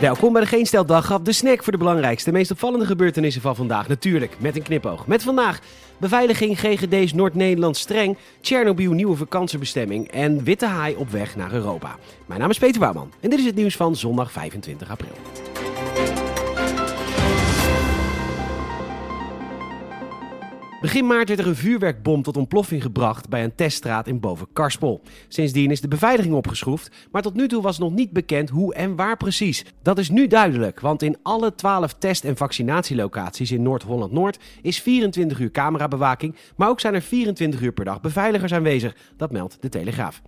Welkom bij de Geen Stel de snack voor de belangrijkste, meest opvallende gebeurtenissen van vandaag. Natuurlijk, met een knipoog. Met vandaag beveiliging GGD's Noord-Nederland streng, Tsjernobyl nieuwe vakantiebestemming en witte haai op weg naar Europa. Mijn naam is Peter Bouwman en dit is het nieuws van zondag 25 april. Begin maart werd er een vuurwerkbom tot ontploffing gebracht bij een teststraat in Boven-Karspel. Sindsdien is de beveiliging opgeschroefd, maar tot nu toe was nog niet bekend hoe en waar precies. Dat is nu duidelijk, want in alle 12 test- en vaccinatielocaties in Noord-Holland-Noord is 24 uur camerabewaking, maar ook zijn er 24 uur per dag beveiligers aanwezig. Dat meldt de Telegraaf.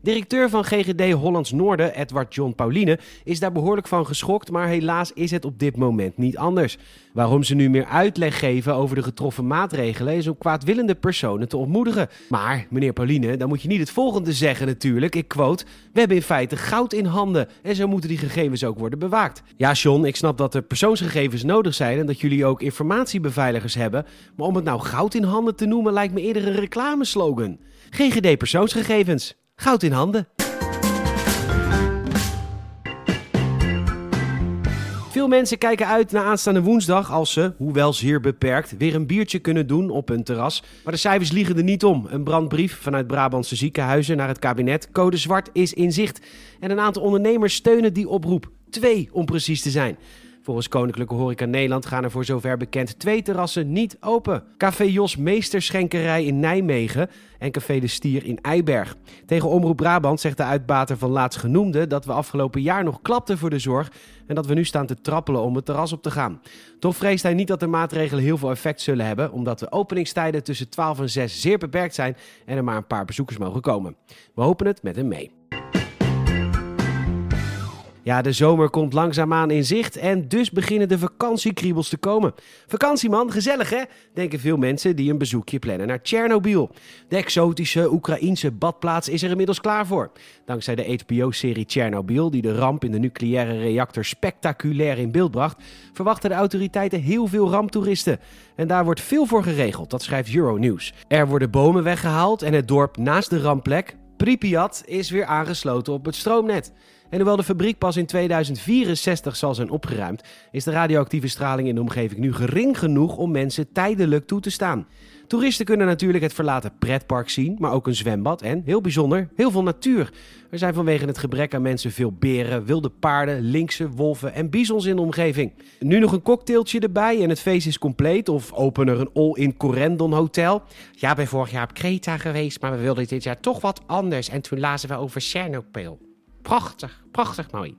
Directeur van GGD Hollands Noorden, Edward John Pauline, is daar behoorlijk van geschokt, maar helaas is het op dit moment niet anders. Waarom ze nu meer uitleg geven over de getroffen maatregelen is om kwaadwillende personen te ontmoedigen. Maar, meneer Pauline, dan moet je niet het volgende zeggen natuurlijk. Ik quote, we hebben in feite goud in handen en zo moeten die gegevens ook worden bewaakt. Ja, John, ik snap dat er persoonsgegevens nodig zijn en dat jullie ook informatiebeveiligers hebben, maar om het nou goud in handen te noemen lijkt me eerder een reclameslogan. GGD persoonsgegevens. Goud in handen. Veel mensen kijken uit naar aanstaande woensdag als ze, hoewel zeer beperkt, weer een biertje kunnen doen op hun terras. Maar de cijfers liegen er niet om. Een brandbrief vanuit Brabantse ziekenhuizen naar het kabinet. Code zwart is in zicht. En een aantal ondernemers steunen die oproep. Twee om precies te zijn. Volgens Koninklijke Horeca Nederland gaan er voor zover bekend twee terrassen niet open. Café Jos Meesterschenkerij in Nijmegen en Café de Stier in Eiberg. Tegen Omroep Brabant zegt de uitbater van laatstgenoemde dat we afgelopen jaar nog klapten voor de zorg en dat we nu staan te trappelen om het terras op te gaan. Toch vreest hij niet dat de maatregelen heel veel effect zullen hebben, omdat de openingstijden tussen 12 en 6 zeer beperkt zijn en er maar een paar bezoekers mogen komen. We hopen het met hem mee. Ja, de zomer komt langzaamaan in zicht en dus beginnen de vakantiekriebels te komen. Vakantieman, gezellig hè? Denken veel mensen die een bezoekje plannen naar Tsjernobyl. De exotische Oekraïense badplaats is er inmiddels klaar voor. Dankzij de HBO-serie Tsjernobyl, die de ramp in de nucleaire reactor spectaculair in beeld bracht, verwachten de autoriteiten heel veel ramptoeristen. En daar wordt veel voor geregeld, dat schrijft Euronews. Er worden bomen weggehaald en het dorp naast de rampplek, Pripyat, is weer aangesloten op het stroomnet. En hoewel de fabriek pas in 2064 zal zijn opgeruimd, is de radioactieve straling in de omgeving nu gering genoeg om mensen tijdelijk toe te staan. Toeristen kunnen natuurlijk het verlaten pretpark zien, maar ook een zwembad en, heel bijzonder, heel veel natuur. Er zijn vanwege het gebrek aan mensen veel beren, wilde paarden, linkse, wolven en bizons in de omgeving. Nu nog een cocktailtje erbij en het feest is compleet of open er een all-in Corendon hotel. Ja, ben vorig jaar op Kreta geweest, maar we wilden dit jaar toch wat anders en toen lazen we over Chernobyl. Prachtig, prachtig mooi.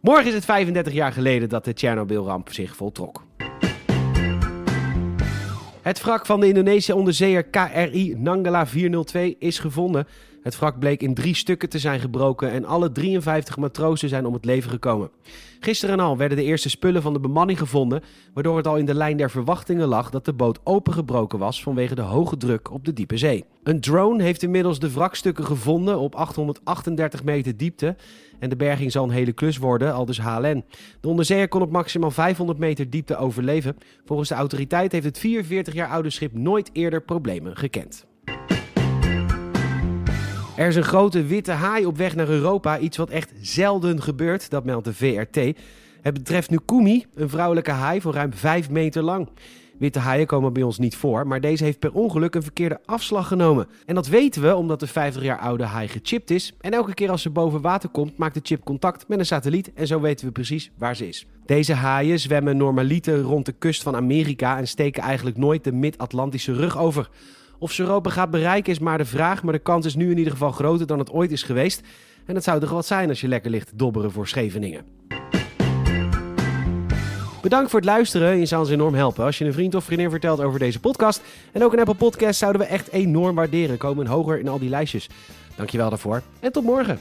Morgen is het 35 jaar geleden dat de Tsjernobyl-ramp zich voltrok. Het wrak van de Indonesische onderzeeër KRI Nanggala 402 is gevonden. Het wrak bleek in drie stukken te zijn gebroken en alle 53 matrozen zijn om het leven gekomen. Gisteren al werden de eerste spullen van de bemanning gevonden, waardoor het al in de lijn der verwachtingen lag dat de boot opengebroken was vanwege de hoge druk op de diepe zee. Een drone heeft inmiddels de wrakstukken gevonden op 838 meter diepte en de berging zal een hele klus worden, al dus HLN. De onderzeeër kon op maximaal 500 meter diepte overleven. Volgens de autoriteit heeft het 44 jaar oude schip nooit eerder problemen gekend. Er is een grote witte haai op weg naar Europa, iets wat echt zelden gebeurt, dat meldt de VRT. Het betreft Nukumi, een vrouwelijke haai van ruim 5 meter lang. Witte haaien komen bij ons niet voor, maar deze heeft per ongeluk een verkeerde afslag genomen. En dat weten we omdat de 50 jaar oude haai gechipt is. En elke keer als ze boven water komt, maakt de chip contact met een satelliet en zo weten we precies waar ze is. Deze haaien zwemmen normaliter rond de kust van Amerika en steken eigenlijk nooit de Mid-Atlantische rug over. Of ze Europa gaat bereiken is maar de vraag, maar de kans is nu in ieder geval groter dan het ooit is geweest. En dat zou toch wat zijn als je lekker ligt dobberen voor Scheveningen. Bedankt voor het luisteren. Je zou ons enorm helpen als je een vriend of vriendin vertelt over deze podcast. En ook een Apple Podcast zouden we echt enorm waarderen. Komen hoger in al die lijstjes. Dankjewel daarvoor en tot morgen.